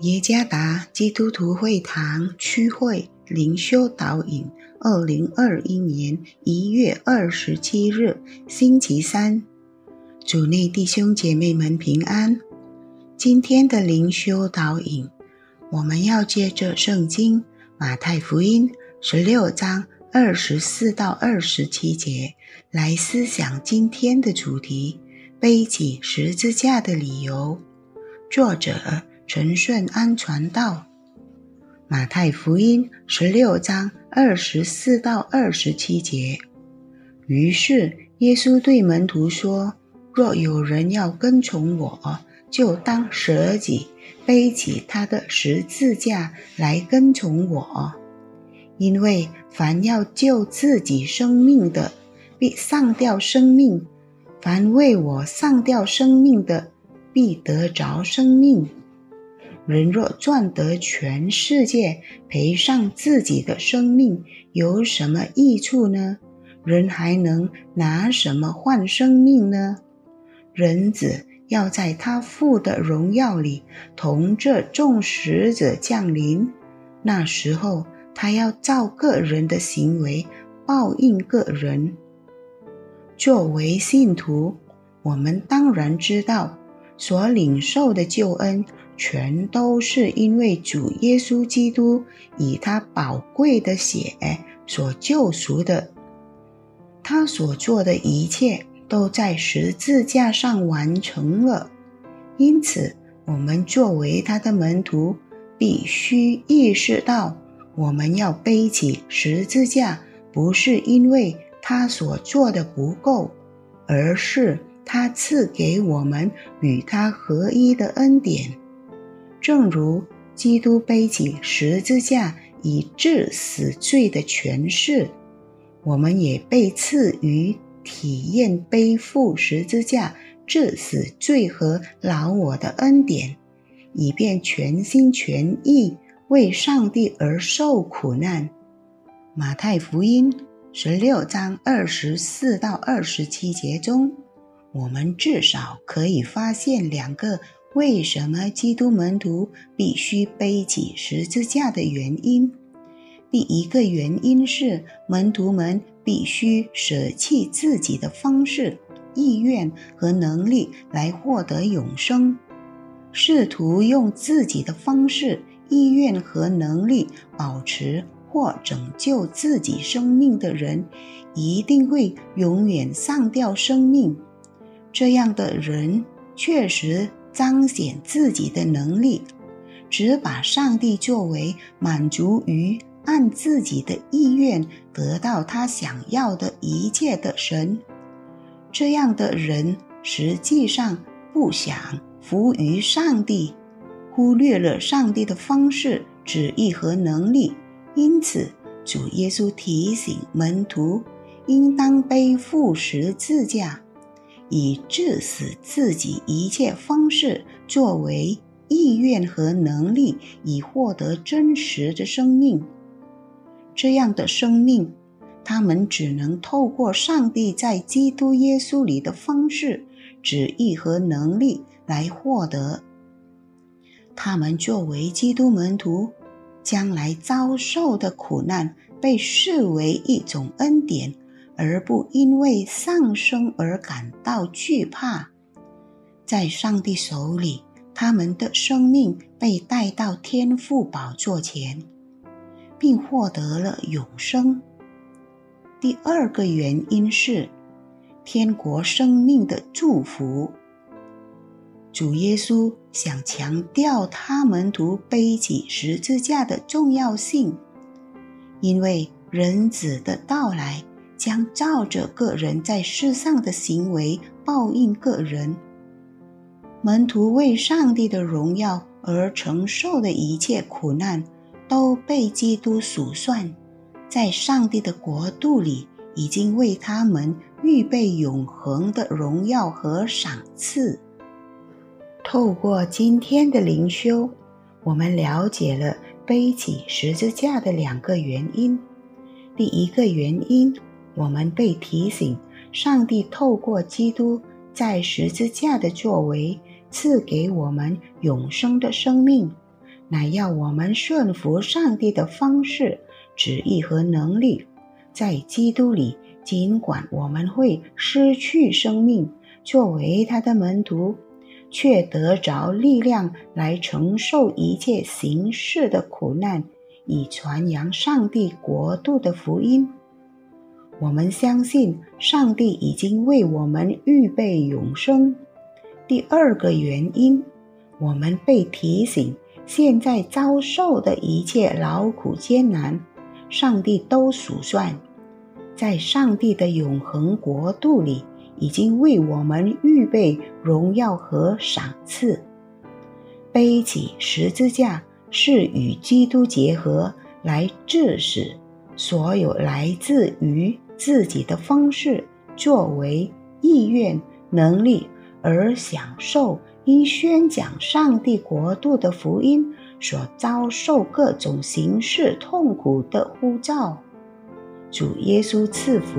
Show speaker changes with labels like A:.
A: 耶加达基督徒会堂区会灵修导引，二零二一年一月二十七日，星期三，主内弟兄姐妹们平安。今天的灵修导引，我们要借着圣经马太福音十六章二十四到二十七节来思想今天的主题：背起十字架的理由。作者陈顺安全道，马太福音十六章二十四到二十七节。于是耶稣对门徒说：“若有人要跟从我，就当舍己，背起他的十字架来跟从我。因为凡要救自己生命的，必丧掉生命；凡为我丧掉生命的，必得着生命。人若赚得全世界，赔上自己的生命，有什么益处呢？人还能拿什么换生命呢？人子要在他父的荣耀里，同这众使者降临。那时候，他要照个人的行为报应个人。作为信徒，我们当然知道。所领受的救恩，全都是因为主耶稣基督以他宝贵的血所救赎的。他所做的一切都在十字架上完成了。因此，我们作为他的门徒，必须意识到，我们要背起十字架，不是因为他所做的不够，而是。他赐给我们与他合一的恩典，正如基督背起十字架以致死罪的权势，我们也被赐予体验背负十字架致死罪和劳我的恩典，以便全心全意为上帝而受苦难。马太福音十六章二十四到二十七节中。我们至少可以发现两个为什么基督门徒必须背起十字架的原因。第一个原因是门徒们必须舍弃自己的方式、意愿和能力来获得永生。试图用自己的方式、意愿和能力保持或拯救自己生命的人，一定会永远丧掉生命。这样的人确实彰显自己的能力，只把上帝作为满足于按自己的意愿得到他想要的一切的神。这样的人实际上不想服于上帝，忽略了上帝的方式、旨意和能力。因此，主耶稣提醒门徒，应当背负十字架。以致死自己一切方式作为意愿和能力，以获得真实的生命。这样的生命，他们只能透过上帝在基督耶稣里的方式、旨意和能力来获得。他们作为基督门徒，将来遭受的苦难，被视为一种恩典。而不因为丧生而感到惧怕，在上帝手里，他们的生命被带到天父宝座前，并获得了永生。第二个原因是天国生命的祝福。主耶稣想强调他们读背起十字架的重要性，因为人子的到来。将照着个人在世上的行为报应个人。门徒为上帝的荣耀而承受的一切苦难，都被基督数算，在上帝的国度里已经为他们预备永恒的荣耀和赏赐。透过今天的灵修，我们了解了背起十字架的两个原因。第一个原因。我们被提醒，上帝透过基督在十字架的作为，赐给我们永生的生命。乃要我们顺服上帝的方式、旨意和能力，在基督里，尽管我们会失去生命，作为他的门徒，却得着力量来承受一切形式的苦难，以传扬上帝国度的福音。我们相信上帝已经为我们预备永生。第二个原因，我们被提醒。现在遭受的一切劳苦艰难，上帝都数算，在上帝的永恒国度里，已经为我们预备荣耀和赏赐。背起十字架是与基督结合，来致使所有来自于自己的方式作为意愿、能力而享受。因宣讲上帝国度的福音所遭受各种形式痛苦的呼召，主耶稣赐福。